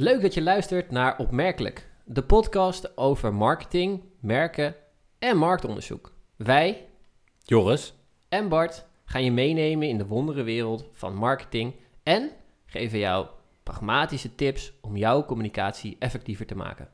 Leuk dat je luistert naar Opmerkelijk, de podcast over marketing, merken en marktonderzoek. Wij Joris, en Bart gaan je meenemen in de wonderenwereld van marketing en geven jou pragmatische tips om jouw communicatie effectiever te maken.